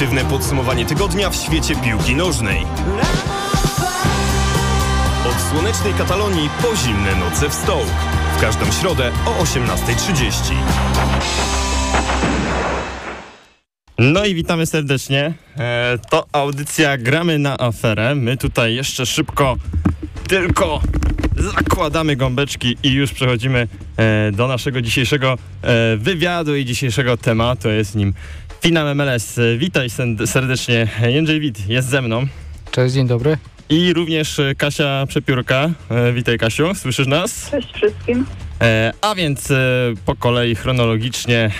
Obiektywne podsumowanie tygodnia w świecie piłki nożnej. Od słonecznej Katalonii po zimne noce w Stołk. W każdą środę o 18.30. No i witamy serdecznie. E, to audycja Gramy na aferę. My tutaj jeszcze szybko tylko zakładamy gąbeczki i już przechodzimy e, do naszego dzisiejszego e, wywiadu i dzisiejszego tematu. Jest nim finał MLS. Witaj serdecznie. Jędrzej Wit jest ze mną. Cześć, dzień dobry. I również Kasia Przepiórka. E, witaj Kasiu, słyszysz nas? Cześć wszystkim. E, a więc e, po kolei chronologicznie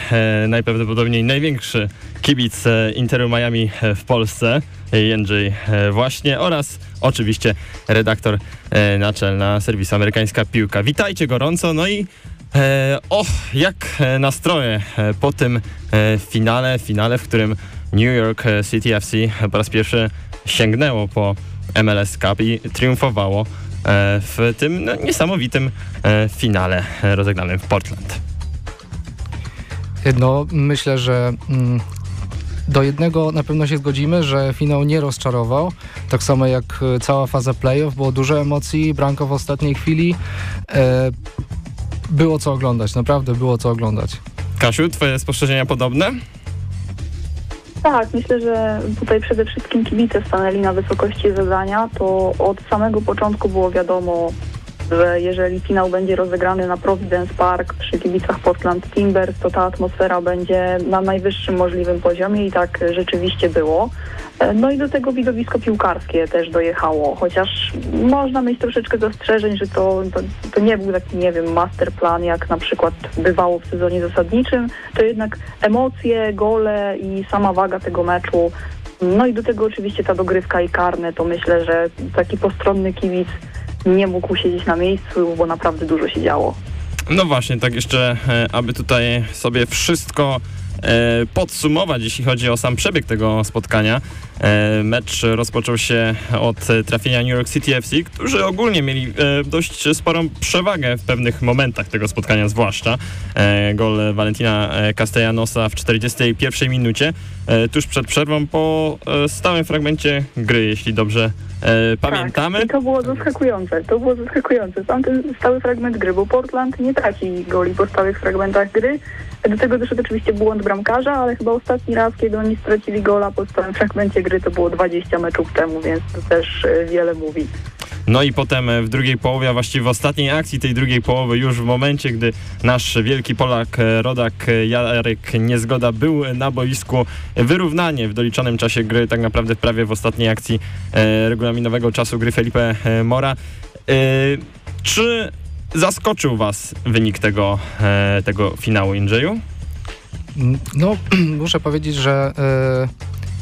najprawdopodobniej największy kibic Interu Miami w Polsce, Jędrzej właśnie oraz oczywiście redaktor naczelna serwisu Amerykańska Piłka. Witajcie gorąco, no i o, jak e, nastroje e, po tym e, finale, finale, w którym New York City FC po raz pierwszy sięgnęło po MLS Cup i triumfowało w tym no, niesamowitym finale rozegranym w Portland. No, myślę, że mm, do jednego na pewno się zgodzimy, że finał nie rozczarował. Tak samo jak cała faza playoff, było dużo emocji, branko w ostatniej chwili. E, było co oglądać, naprawdę było co oglądać. Kasiu, twoje spostrzeżenia podobne? Tak, myślę, że tutaj przede wszystkim kibice stanęli na wysokości zadania. To od samego początku było wiadomo, że jeżeli finał będzie rozegrany na Providence Park przy kibicach Portland Timbers, to ta atmosfera będzie na najwyższym możliwym poziomie i tak rzeczywiście było. No i do tego widowisko piłkarskie też dojechało, chociaż można mieć troszeczkę zastrzeżeń, że to, to, to, nie był taki, nie wiem, masterplan, jak na przykład bywało w sezonie zasadniczym, to jednak emocje, gole i sama waga tego meczu, no i do tego oczywiście ta dogrywka i karne, to myślę, że taki postronny kibic nie mógł siedzieć na miejscu, bo naprawdę dużo się działo. No właśnie, tak jeszcze, e, aby tutaj sobie wszystko E, podsumować, jeśli chodzi o sam przebieg tego spotkania. E, mecz rozpoczął się od trafienia New York City FC, którzy ogólnie mieli e, dość sporą przewagę w pewnych momentach tego spotkania, zwłaszcza. Gol Valentina Castellanosa w 41 minucie, tuż przed przerwą po stałym fragmencie gry, jeśli dobrze pamiętamy. Tak, i to było zaskakujące, to było zaskakujące. Tamten stały fragment gry, bo Portland nie traci goli po stałych fragmentach gry, do tego doszedł oczywiście błąd bramkarza, ale chyba ostatni raz, kiedy oni stracili gola po stałym fragmencie gry, to było 20 meczów temu, więc to też e, wiele mówi. No i potem e, w drugiej połowie, a właściwie w ostatniej akcji tej drugiej połowy, już w momencie, gdy nasz wielki Polak, e, rodak Jarek Niezgoda był na boisku, wyrównanie w doliczonym czasie gry, tak naprawdę prawie w ostatniej akcji regulaminowego czasu gry Felipe Mora. Czy zaskoczył Was wynik tego, e, tego finału Injeju? No, muszę powiedzieć, że e,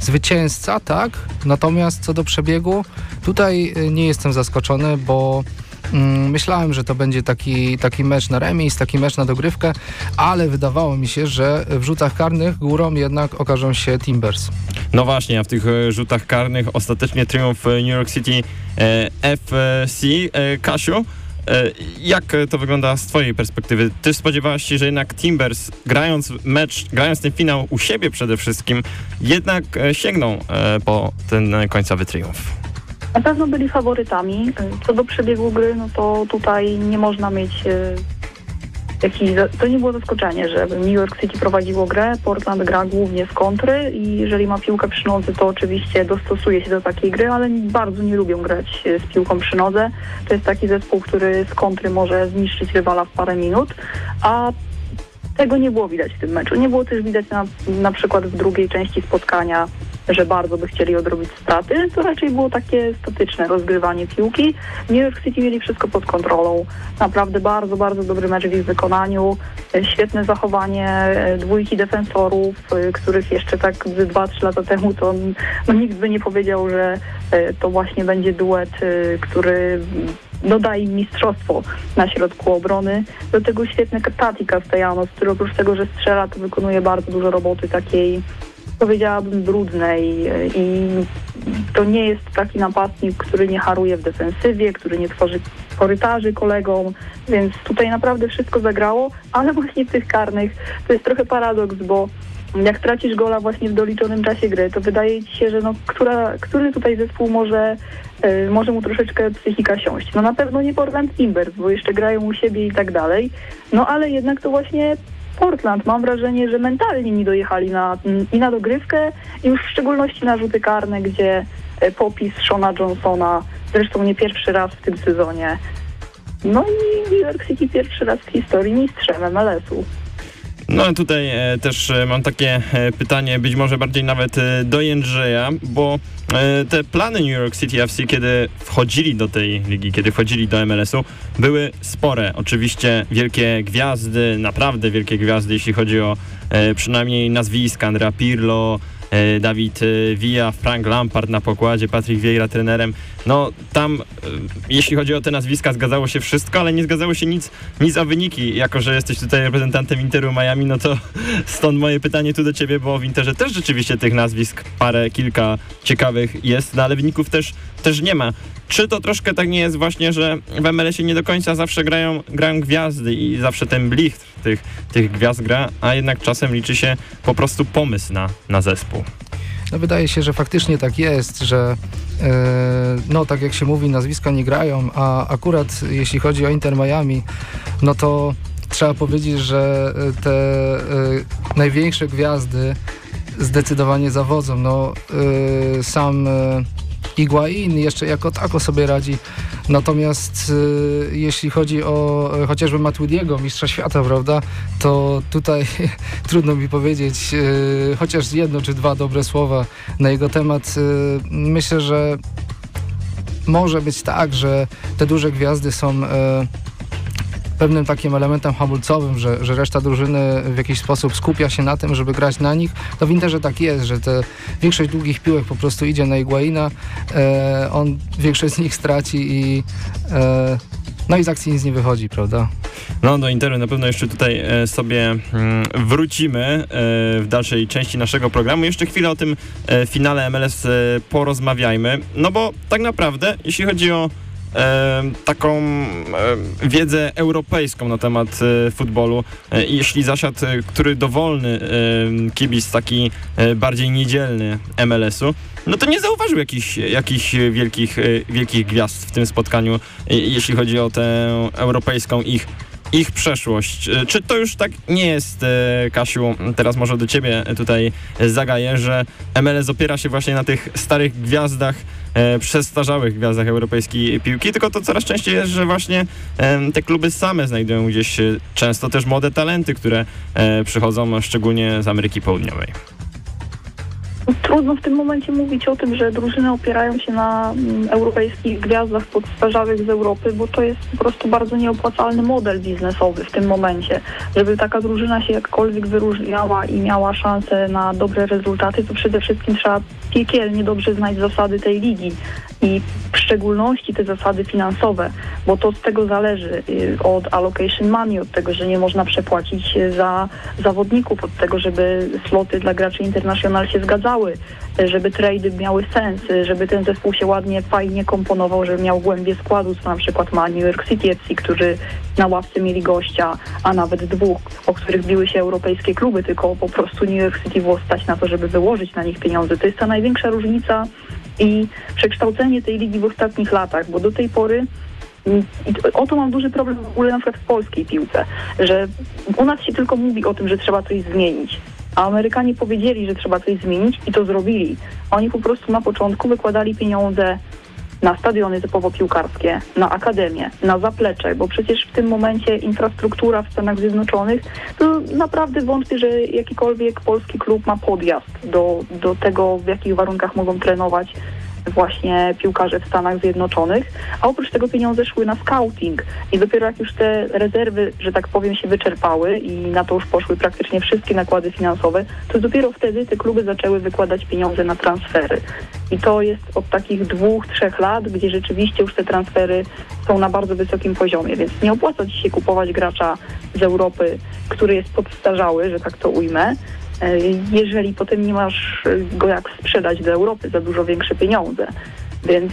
zwycięzca, tak, natomiast co do przebiegu, tutaj e, nie jestem zaskoczony, bo mm, Myślałem, że to będzie taki, taki mecz na remis, taki mecz na dogrywkę, ale wydawało mi się, że w rzutach karnych górą jednak okażą się Timbers. No właśnie, a w tych e, rzutach karnych ostatecznie triumf New York City FC. Kasiu, E, jak to wygląda z twojej perspektywy? Ty spodziewałaś się, że jednak Timbers grając mecz, grając ten finał u siebie przede wszystkim, jednak e, sięgną e, po ten końcowy triumf? Na pewno byli faworytami. Co do przebiegu gry, no to tutaj nie można mieć Jaki, to nie było zaskoczenie, że New York City prowadziło grę, Portland gra głównie z kontry i jeżeli ma piłkę przy nodze, to oczywiście dostosuje się do takiej gry, ale bardzo nie lubią grać z piłką przy nodze. To jest taki zespół, który z kontry może zniszczyć rywala w parę minut, a tego nie było widać w tym meczu. Nie było też widać na, na przykład w drugiej części spotkania że bardzo by chcieli odrobić straty, to raczej było takie statyczne rozgrywanie piłki. New York City mieli wszystko pod kontrolą. Naprawdę bardzo, bardzo dobry mecz w ich wykonaniu. Świetne zachowanie e, dwójki defensorów, e, których jeszcze tak 2-3 lata temu to no, nikt by nie powiedział, że e, to właśnie będzie duet, który dodaje im mistrzostwo na środku obrony. Do tego świetny Tati Castellanos, który oprócz tego, że strzela, to wykonuje bardzo dużo roboty takiej powiedziałabym brudnej i to nie jest taki napastnik, który nie haruje w defensywie, który nie tworzy korytarzy kolegom, więc tutaj naprawdę wszystko zagrało, ale właśnie w tych karnych to jest trochę paradoks, bo jak tracisz gola właśnie w doliczonym czasie gry, to wydaje ci się, że no, która, który tutaj zespół może, y, może mu troszeczkę psychika siąść. No na pewno nie Portland Timbers, bo jeszcze grają u siebie i tak dalej. No ale jednak to właśnie Portland. Mam wrażenie, że mentalnie nie dojechali na, i na dogrywkę, i już w szczególności na rzuty karne, gdzie y, popis Shona Johnsona, zresztą nie pierwszy raz w tym sezonie. No i New York City pierwszy raz w historii mistrzem MLS-u. No tutaj e, też e, mam takie e, pytanie, być może bardziej nawet e, do Jędrzeja, bo e, te plany New York City FC, kiedy wchodzili do tej ligi, kiedy wchodzili do MLS-u, były spore. Oczywiście wielkie gwiazdy, naprawdę wielkie gwiazdy, jeśli chodzi o e, przynajmniej nazwiska, Andrea Pirlo, e, Dawid e, Villa, Frank Lampard na pokładzie, Patrick Vieira trenerem. No tam, e, jeśli chodzi o te nazwiska, zgadzało się wszystko, ale nie zgadzało się nic, nic o wyniki. Jako, że jesteś tutaj reprezentantem Interu Miami, no to stąd moje pytanie tu do ciebie, bo w Interze też rzeczywiście tych nazwisk parę, kilka ciekawych jest, no ale wyników też, też nie ma. Czy to troszkę tak nie jest właśnie, że w MLS-ie nie do końca zawsze grają, grają gwiazdy i zawsze ten blichtr tych, tych gwiazd gra, a jednak czasem liczy się po prostu pomysł na, na zespół? No wydaje się, że faktycznie tak jest, że e, no tak jak się mówi, nazwiska nie grają, a akurat jeśli chodzi o Inter Miami, no to trzeba powiedzieć, że e, te e, największe gwiazdy zdecydowanie zawodzą. No e, sam Iguain jeszcze jako tako sobie radzi. Natomiast e, jeśli chodzi o e, chociażby Matuidiego, mistrza świata, prawda, to tutaj trudno mi powiedzieć e, chociaż jedno czy dwa dobre słowa na jego temat. E, myślę, że może być tak, że te duże gwiazdy są e, pewnym takim elementem hamulcowym, że, że reszta drużyny w jakiś sposób skupia się na tym, żeby grać na nich. To w Interze tak jest, że te większość długich piłek po prostu idzie na Iguaina, e, on większość z nich straci i e, no i z akcji nic nie wychodzi, prawda? No do Interu na pewno jeszcze tutaj e, sobie mm, wrócimy e, w dalszej części naszego programu. Jeszcze chwilę o tym e, finale MLS e, porozmawiajmy. No bo tak naprawdę, jeśli chodzi o taką e, wiedzę europejską na temat e, futbolu, e, jeśli zasiadł e, który dowolny e, kibic, taki e, bardziej niedzielny MLS-u, no to nie zauważył jakichś, jakichś wielkich, e, wielkich gwiazd w tym spotkaniu, e, jeśli chodzi o tę europejską ich ich przeszłość. E, Czy to już tak nie jest, e, Kasiu, teraz może do ciebie tutaj zagaję, że MLS opiera się właśnie na tych starych gwiazdach, e, przestarzałych gwiazdach europejskiej piłki, tylko to coraz częściej jest, że właśnie e, te kluby same znajdują gdzieś e, często też młode talenty, które e, przychodzą szczególnie z Ameryki Południowej. Trudno w tym momencie mówić o tym, że drużyny opierają się na mm, europejskich gwiazdach podstarzałych z Europy, bo to jest po prostu bardzo nieopłacalny model biznesowy w tym momencie. Żeby taka drużyna się jakkolwiek wyróżniała i miała szansę na dobre rezultaty, to przede wszystkim trzeba piekielnie dobrze znać zasady tej ligi i w szczególności te zasady finansowe, bo to z tego zależy y, od allocation money, od tego, że nie można przepłacić y, za zawodników, od tego, żeby sloty dla graczy international się zgadzały, y, żeby trady miały sens, żeby ten zespół się ładnie, fajnie komponował, żeby miał głębię składu, co na przykład ma New York City FC, którzy na ławce mieli gościa, a nawet dwóch, o których biły się europejskie kluby, tylko po prostu New York City było stać na to, żeby wyłożyć na nich pieniądze. To jest ta największa różnica i przekształcenie tej ligi w ostatnich latach, bo do tej pory mm, o to mam duży problem w ogóle na przykład w polskiej piłce, że u nas się tylko mówi o tym, że trzeba coś zmienić. A Amerykanie powiedzieli, że trzeba coś zmienić i to zrobili. Oni po prostu na początku wykładali pieniądze na stadiony typowo piłkarskie, na akademię, na zaplecze, bo przecież w tym momencie infrastruktura w Stanach Zjednoczonych, to naprawdę wątpię, że jakikolwiek polski klub ma podjazd do, do tego, w jakich warunkach mogą trenować właśnie piłkarze w Stanach Zjednoczonych, a oprócz tego pieniądze szły na scouting. I dopiero jak już te rezerwy, że tak powiem, się wyczerpały i na to już poszły praktycznie wszystkie nakłady finansowe, to dopiero wtedy te kluby zaczęły wykładać pieniądze na transfery. I to jest od takich dwóch, trzech lat, gdzie rzeczywiście już te transfery są na bardzo wysokim poziomie, więc nie opłaca ci się kupować gracza z Europy, który jest podstarzały, że tak to ujmę, jeżeli potem nie masz e, go jak sprzedać do Europy za dużo większe pieniądze. Więc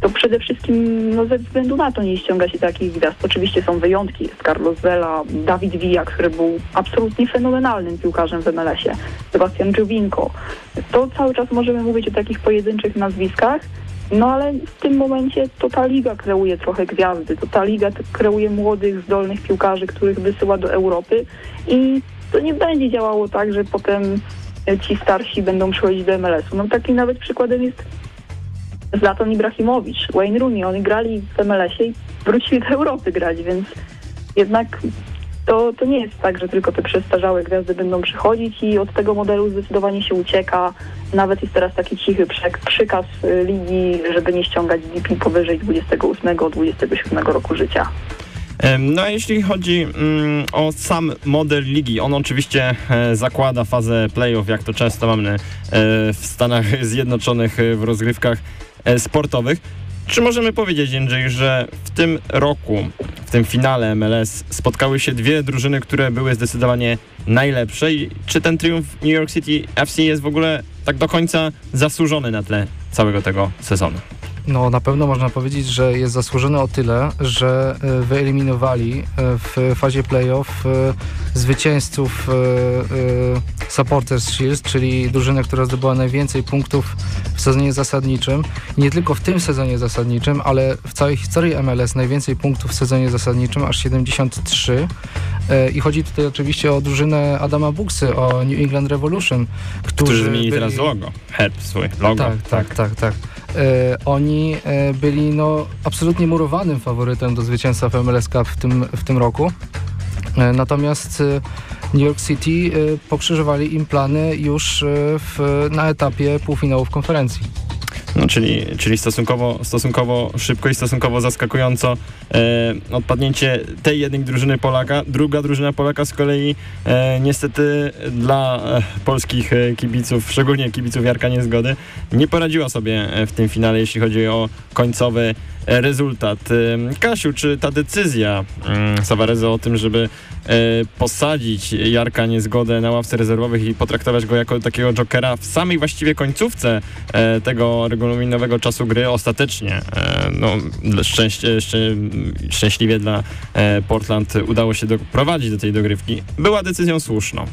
to przede wszystkim no, ze względu na to nie ściąga się takich gwiazd. Oczywiście są wyjątki, jest Carlos Vela, Dawid Villa, który był absolutnie fenomenalnym piłkarzem w MLS-ie, Sebastian Giovinco. To cały czas możemy mówić o takich pojedynczych nazwiskach, no ale w tym momencie to ta liga kreuje trochę gwiazdy, to ta liga kreuje młodych, zdolnych piłkarzy, których wysyła do Europy i to nie będzie działało tak, że potem ci starsi będą przychodzić do MLS-u. No takim nawet przykładem jest Zlatan Ibrahimowicz, Wayne Rooney. Oni grali w MLS-ie i wrócili do Europy grać, więc jednak to, to nie jest tak, że tylko te przestarzałe gwiazdy będą przychodzić i od tego modelu zdecydowanie się ucieka. Nawet jest teraz taki cichy przykaz y, ligi, żeby nie ściągać DP powyżej 28-27 roku życia. No a jeśli chodzi mm, o sam model ligi, on oczywiście e, zakłada fazę playoff, jak to często mamy e, w Stanach Zjednoczonych e, w rozgrywkach e, sportowych. Czy możemy powiedzieć, Jędrzej, że w tym roku, w tym finale MLS spotkały się dwie drużyny, które były zdecydowanie najlepsze i czy ten triumf New York City FC jest w ogóle tak do końca zasłużony na tle całego tego sezonu? No na pewno można powiedzieć, że jest zasłużony o tyle, że e, wyeliminowali e, w fazie playoff e, zwycięzców Supporters Shield, czyli drużynę, która zdobyła najwięcej punktów w sezonie zasadniczym. Nie tylko w tym sezonie zasadniczym, ale w całej historii MLS najwięcej punktów w sezonie zasadniczym, aż 73. I chodzi tutaj oczywiście o drużynę Adama Buksy, o New England Revolution, którzy, którzy zmienili byli... teraz logo, herb swój, logo. Tak, tak, tak, tak. E, oni e, byli no, absolutnie murowanym faworytem do zwycięstwa w MLS Cup w tym, w tym roku. E, natomiast New York City pokrzyżowali im plany już w, na etapie półfinałów konferencji. No, czyli, czyli stosunkowo, stosunkowo szybko i stosunkowo zaskakująco e, odpadnięcie tej jednej drużyny Polaka. Druga drużyna Polaka z kolei e, niestety dla e, polskich e, kibiców, szczególnie kibiców Jarka Niezgody, nie poradziła sobie e, w tym finale, jeśli chodzi o końcowy rezultat. Kasiu, czy ta decyzja mm, Savarezo o tym, żeby posadzić Jarka Niezgodę na ławce rezerwowych i potraktować go jako takiego jokera w samej właściwie końcówce tego regulaminowego czasu gry ostatecznie, e, no, szczęście, szczę, szczęśliwie dla e, Portland udało się doprowadzić do tej dogrywki, była decyzją słuszną.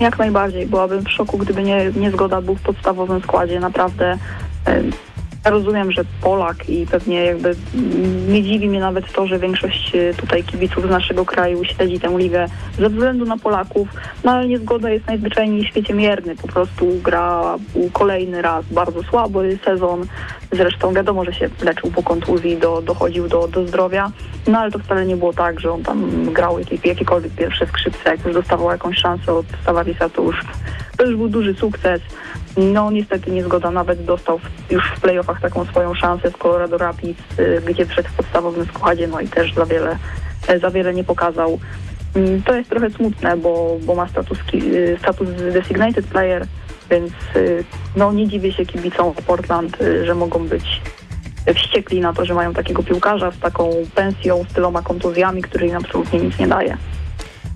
Jak najbardziej. Byłabym w szoku, gdyby nie, nie zgoda był w podstawowym składzie. Naprawdę e, rozumiem, że Polak i pewnie jakby nie dziwi mnie nawet to, że większość e, tutaj kibiców z naszego kraju śledzi tę ligę ze względu na Polaków, no ale niezgoda jest najzwyczajniej w świecie mierny. Po prostu gra kolejny raz bardzo słaby sezon. Zresztą wiadomo, że się leczył po kontuzji, do, dochodził do, do zdrowia, no ale to wcale nie było tak, że on tam grał jakie, jakiekolwiek pierwsze skrzypce, jak już dostawał jakąś szansę od Savarisa, to już, to już był duży sukces. No niestety niezgoda, nawet dostał już w playoffach taką swoją szansę w Colorado Rapids, y, gdzie przed w podstawowym składzie, no i też za wiele, e, za wiele nie pokazał. Mm, to jest trochę smutne, bo, bo ma status, y, status designated player, więc y, no nie dziwię się kibicom Portland, że mogą być wściekli na to, że mają takiego piłkarza z taką pensją, z tyloma kontuzjami, który im absolutnie nic nie daje.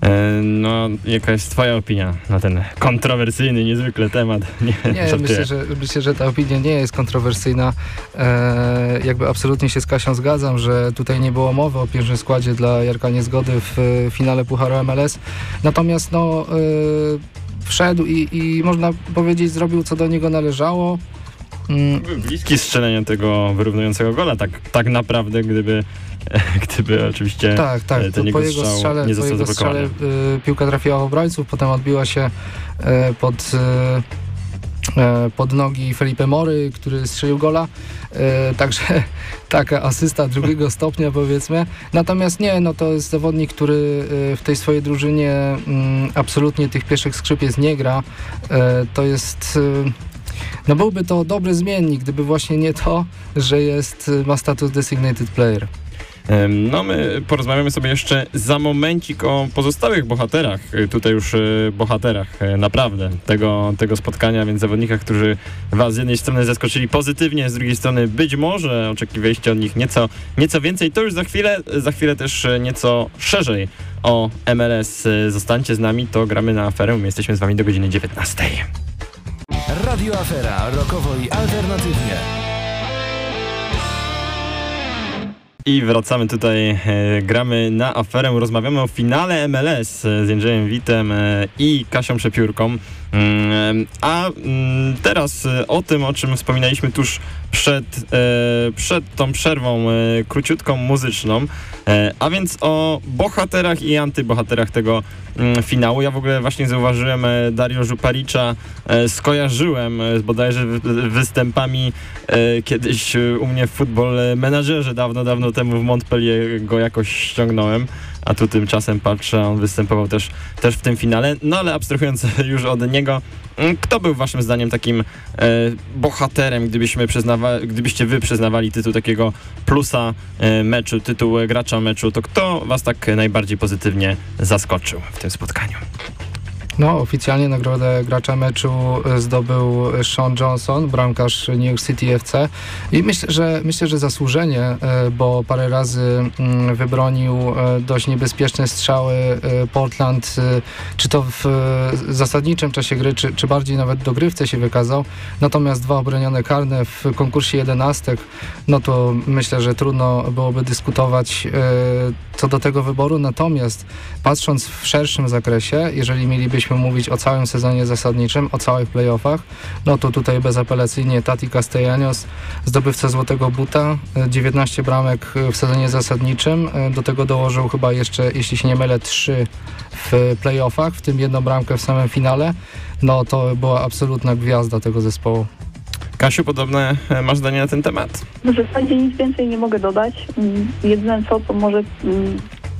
E, no, jaka jest twoja opinia na ten kontrowersyjny niezwykle temat? Nie, nie myślę, że, myślę, że ta opinia nie jest kontrowersyjna. E, jakby absolutnie się z Kasią zgadzam, że tutaj nie było mowy o pierwszym składzie dla Jarka Niezgody w finale Pucharu MLS. Natomiast no, e, wszedł i, i można powiedzieć zrobił co do niego należało. Mm. Bliski strzelenia tego wyrównującego gola, tak, tak naprawdę, gdyby gdyby oczywiście tak, tak, ten jego po jego strzale, nie został po jego strzale, y, piłka trafiła w obrońców, potem odbiła się y, pod, y, pod nogi Felipe Mory, który strzelił gola. Także taka asysta drugiego stopnia powiedzmy. Natomiast nie, no to jest zawodnik, który w tej swojej drużynie mm, absolutnie tych pierwszych skrzypiec nie gra. To jest no byłby to dobry zmiennik, gdyby właśnie nie to, że jest, ma status designated player. No my porozmawiamy sobie jeszcze za momencik o pozostałych bohaterach, y, tutaj już y, bohaterach y, naprawdę tego, tego spotkania, więc zawodnikach, którzy was z jednej strony zaskoczyli pozytywnie, z drugiej strony być może oczekiwaliście od nich nieco, nieco więcej, to już za chwilę, za chwilę też nieco szerzej o MLS. Zostańcie z nami, to gramy na aferę, my jesteśmy z wami do godziny 19. Radio Afera, rokowo i alternatywnie. I wracamy tutaj, e, gramy na aferę, rozmawiamy o finale MLS z Jędrzejem Witem e, i Kasią Przepiórką. Mm, a mm, teraz e, o tym, o czym wspominaliśmy tuż przed, e, przed tą przerwą e, króciutką muzyczną, e, a więc o bohaterach i antybohaterach tego mm, finału. Ja w ogóle właśnie zauważyłem e, Dario Żuparicza, e, skojarzyłem z bodajże wy- występami kiedyś u mnie w futbol menadżerze dawno, dawno temu w Montpellier go jakoś ściągnąłem, a tu tymczasem patrzę, on występował też, też w tym finale. No ale abstrahując już od niego, mm, kto był waszym zdaniem takim e, bohaterem, gdybyśmy przyznawa, gdybyście wy przyznawali tytuł takiego plusa e, meczu, tytuł gracza meczu, to kto was tak najbardziej pozytywnie zaskoczył w tym spotkaniu? No, oficjalnie nagrodę gracza meczu zdobył Sean Johnson, bramkarz New York City FC i myślę, że, myślę, że zasłużenie, e, bo parę razy mm, wybronił e, dość niebezpieczne strzały e, Portland, czy to w zasadniczym czasie gry, czy, czy bardziej nawet dogrywce się wykazał, natomiast dwa obronione karne w konkursie jedenastek, no to myślę, że trudno byłoby dyskutować co do tego wyboru, natomiast patrząc w szerszym zakresie, jeżeli mielibyśmy mówić o całym sezonie zasadniczym, o całych playoffach, no to tutaj bezapelacyjnie Tati Castellanos, zdobywca Złotego Buta, e, 19 bramek e, w sezonie zasadniczym, e, do tego dołożył chyba jeszcze, jeśli się nie mylę, 3 w playoffach, w tym jedną bramkę w samym finale, no to była absolutna gwiazda tego zespołu. Kasiu, podobne e, masz zdanie na ten temat? W zasadzie nic więcej nie mogę dodać. Mm, Jedyne co, to może mm,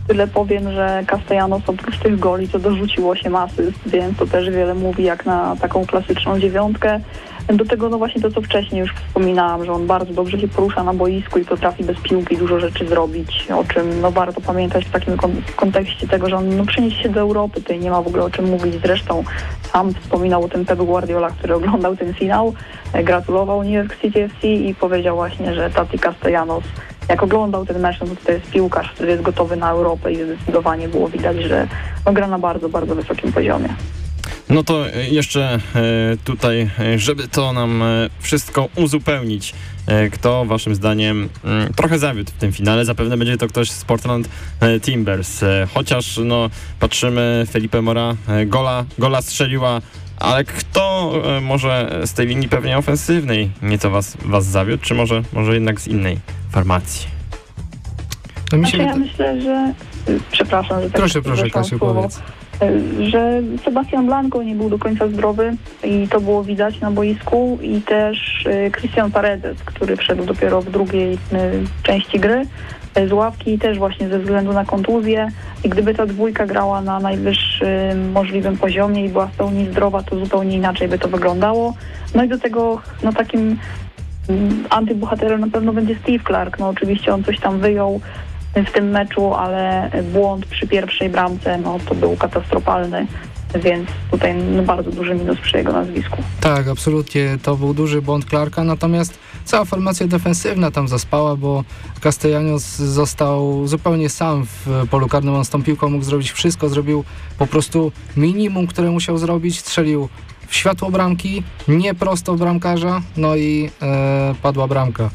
tyle powiem, że Castellanos oprócz tych goli to dorzucił 8 asyst, więc to też wiele mówi jak na taką klasyczną dziewiątkę. Do tego no właśnie to, co wcześniej już wspominałam, że on bardzo dobrze się porusza na boisku i potrafi bez piłki dużo rzeczy zrobić, o czym no warto pamiętać w takim kontekście tego, że on no, przeniesie się do Europy, tutaj nie ma w ogóle o czym mówić. Zresztą sam wspominał o tym Pep Guardiola, który oglądał ten finał, e, gratulował New York City FC i powiedział właśnie, że Tati Castellanos jak oglądał ten mecz, no to jest piłkarz, który jest gotowy na Europę i zdecydowanie było widać, że no, gra na bardzo, bardzo wysokim poziomie. No to jeszcze e, tutaj, e, żeby to nam e, wszystko uzupełnić, kto waszym zdaniem mm, trochę zawiódł w tym finale, zapewne będzie to ktoś z Portland Timbers, chociaż no patrzymy, Felipe Mora gola, gola strzeliła, ale kto e, może z tej linii pewnie ofensywnej nieco was, was zawiódł, czy może, może jednak z innej formacji? No mi się Znaczy, ja myślę, że... y, Przepraszam, że tak Proszę, proszę Kasiu, powiedz. Y, że Sebastian Blanco nie był do końca zdrowy i to było widać na boisku i też Christian Paredes, który wszedł dopiero w drugiej części gry z ławki też właśnie ze względu na kontuzję i gdyby ta dwójka grała na najwyższym możliwym poziomie i była w pełni zdrowa, to zupełnie inaczej by to wyglądało. No i do tego no takim mm, antybohaterem na pewno będzie Steve Clark. No oczywiście on coś tam wyjął w tym meczu, ale błąd przy pierwszej bramce no, to był katastrofalny, więc tutaj no, bardzo duży minus przy jego nazwisku. Tak, absolutnie to był duży błąd Clarka, natomiast cała formacja defensywna tam zaspała, bo Castellanos został zupełnie sam w polu karnym, on z tą piłką mógł zrobić wszystko, zrobił po prostu minimum, które musiał zrobić, strzelił w światło bramki, nie prosto bramkarza, no i e, padła bramka.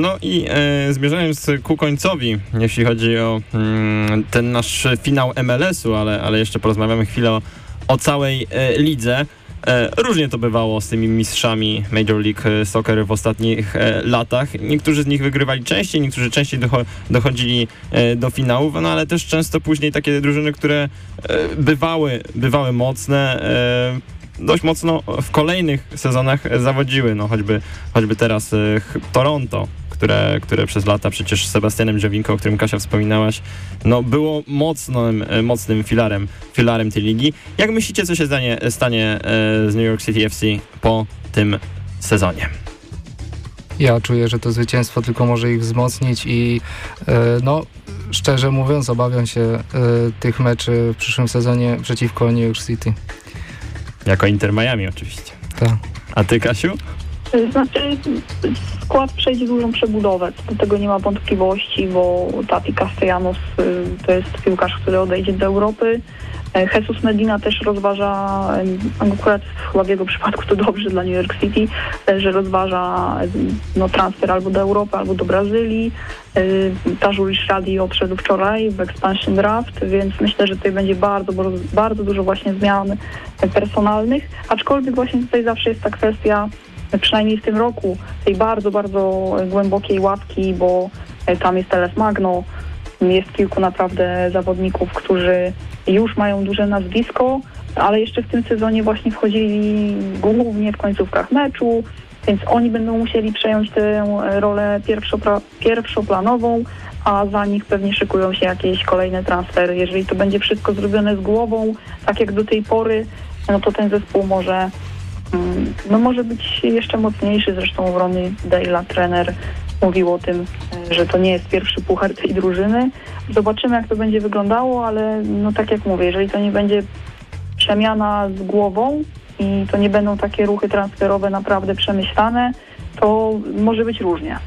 No i e, zmierzając ku końcowi, jeśli chodzi o mm, ten nasz finał MLS-u, ale, ale jeszcze porozmawiamy chwilę o, o całej e, lidze. E, różnie to bywało z tymi mistrzami Major League Soccer w ostatnich e, latach. Niektórzy z nich wygrywali częściej, niektórzy częściej docho dochodzili e, do finałów, no ale też często później takie drużyny, które e, bywały, bywały mocne, e, dość mocno w kolejnych sezonach zawodziły, no choćby, choćby teraz e, Toronto, które, które przez lata przecież z Sebastianem Dziowinką, o którym Kasia wspominałaś, no było mocnym, e, mocnym filarem, filarem tej ligi. Jak myślicie, co się stanie, stanie e, z New York City FC po tym sezonie? Ja czuję, że to zwycięstwo tylko może ich wzmocnić i e, no, szczerze mówiąc, obawiam się tych meczy w przyszłym sezonie przeciwko New York City. Jako Inter Miami oczywiście. Tak. A ty, Kasiu? Znaczy skład przejdzie dużą przebudowę, do tego nie ma wątpliwości, bo Tati Castellanos y, to jest piłkarz, który odejdzie do Europy. E, Jesus Medina też rozważa, em, akurat chyba w jego przypadku to dobrze dla New York City, e, że rozważa no, transfer albo do Europy, albo do Brazylii. E, Tajul Shadi odszedł wczoraj w expansion draft, więc myślę, że tutaj będzie bardzo, bardzo, dużo właśnie zmian e, personalnych, aczkolwiek właśnie tutaj zawsze jest ta kwestia, e, przynajmniej w tym roku, tej bardzo, bardzo e, głębokiej ławki, bo e, tam jest Teles Magno, jest kilku naprawdę zawodników, którzy już mają duże nazwisko, ale jeszcze w tym sezonie właśnie wchodzili głównie w końcówkach meczu, więc oni będą musieli przejąć tę rolę pierwszopra- pierwszoplanową, a za nich pewnie szykują się jakieś kolejne transfery. Jeżeli to będzie wszystko zrobione z głową, tak jak do tej pory, no to ten zespół może, no może być jeszcze mocniejszy. Zresztą Rony Dale'a, trener, mówił o tym, e, że to nie jest pierwszy puchar tej drużyny. Zobaczymy, jak to będzie wyglądało, ale no tak jak mówię, jeżeli to nie będzie przemiana z głową i to nie będą takie ruchy transferowe naprawdę przemyślane, to może być różnie.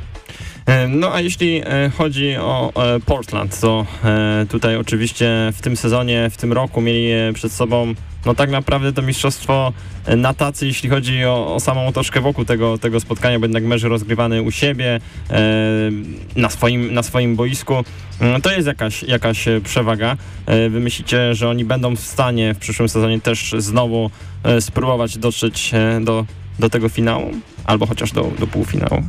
E, No a jeśli e, chodzi o e, Portland, to tutaj oczywiście w tym sezonie, w tym roku mieli przed sobą no tak naprawdę to mistrzostwo na tacy, jeśli chodzi o, o samą otoczkę wokół tego, tego spotkania, bo jednak mecz rozgrywany u siebie, na, swoim, na swoim boisku. To jest jakaś, jakaś przewaga. Wy myślicie, że oni będą w stanie w przyszłym sezonie też znowu spróbować dotrzeć do, do tego finału? Albo chociaż do, do półfinału?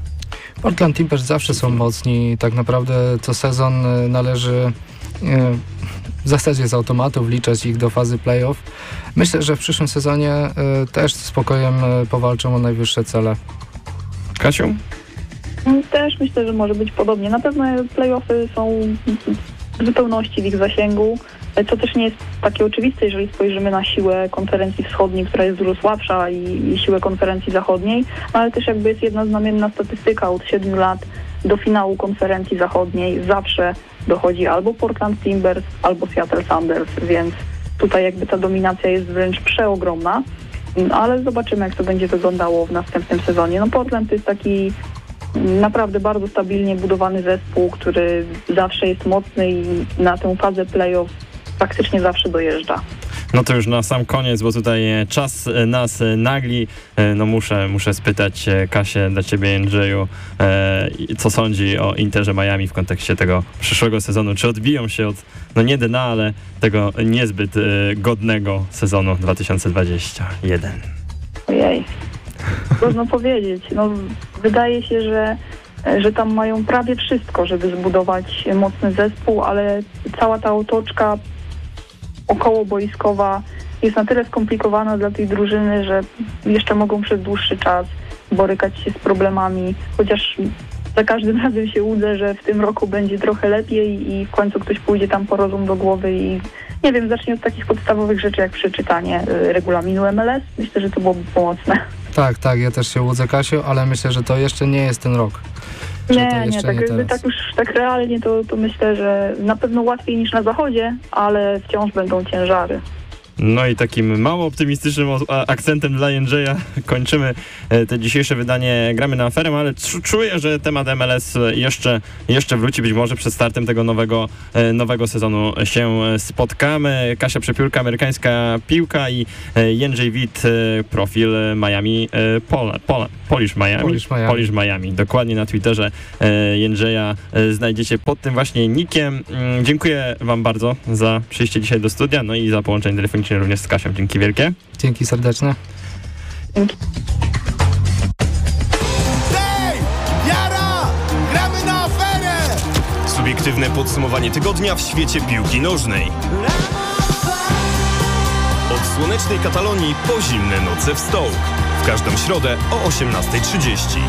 Portland Timbers zawsze są mocni. Tak naprawdę co sezon y, należy y, w zasadzie z automatu wliczać ich do fazy playoff. Myślę, że w przyszłym sezonie y, też z spokojem powalczą o najwyższe cele. Kasiu? Mm, Też myślę, że może być podobnie. Na pewno playoffy są w zupełności w ich zasięgu, co też nie jest takie oczywiste, jeżeli spojrzymy na siłę konferencji wschodniej, która jest dużo słabsza i, i siłę konferencji zachodniej, no ale też jakby jest jedna znamienna statystyka od 7 lat do finału konferencji zachodniej zawsze dochodzi albo Portland Timbers, albo Seattle Sanders, więc tutaj jakby ta dominacja jest wręcz przeogromna. No, ale zobaczymy, jak to będzie wyglądało w następnym sezonie. No Portland to jest taki naprawdę bardzo stabilnie budowany zespół, który zawsze jest mocny i na tę fazę playoff praktycznie zawsze dojeżdża. No to już na sam koniec, bo tutaj e, czas e, nas e, nagli. No muszę, muszę spytać Kasię dla ciebie, Andrzeju, co sądzi o Interze Miami w kontekście tego przyszłego sezonu? Czy odbiją się od, no nie dna, ale tego niezbyt godnego sezonu 2021? Ojej, trudno powiedzieć. No, wydaje się, że, że tam mają prawie wszystko, żeby zbudować mocny zespół, ale cała ta otoczka okołoboiskowa jest na tyle skomplikowana dla tej drużyny, że jeszcze mogą przez dłuższy czas borykać się z problemami, chociaż za każdym razem się łudzę, że w tym roku będzie trochę lepiej i w końcu ktoś pójdzie tam po rozum do głowy i nie wiem, zacznie od takich podstawowych rzeczy jak przeczytanie y, regulaminu MLS. Myślę, że to byłoby pomocne. Tak, tak, ja też się łudzę Kasiu, ale myślę, że to jeszcze nie jest ten rok. Nie, nie, tak, teraz. tak już tak realnie to, to myślę, że na pewno łatwiej niż na zachodzie, ale wciąż będą ciężary. No i takim mało optymistycznym akcentem dla Jędrzeja kończymy e, te dzisiejsze wydanie Gramy na aferę, ale czu- czuję, że temat MLS jeszcze, jeszcze wróci, być może przed startem tego nowego, e, nowego sezonu się spotkamy. Kasia Przepiórka, amerykańska piłka i e, Jędrzej Wit, e, profil Miami, e, Pola, Pola, Polish Miami. Polish Miami. Polish Miami. Dokładnie na Twitterze e, Jędrzeja e, znajdziecie pod tym właśnie nikiem. Mm, Dziękuję wam bardzo za przyjście dzisiaj do studia, no i za połączenie telefoniczne również z Kasią. Dzięki wielkie. Dzięki serdeczne. Hej! Jara! Gramy na aferę! Subiektywne podsumowanie tygodnia w świecie piłki nożnej. Od słonecznej Katalonii po zimne noce w Stołk. W każdą środę o 18.30.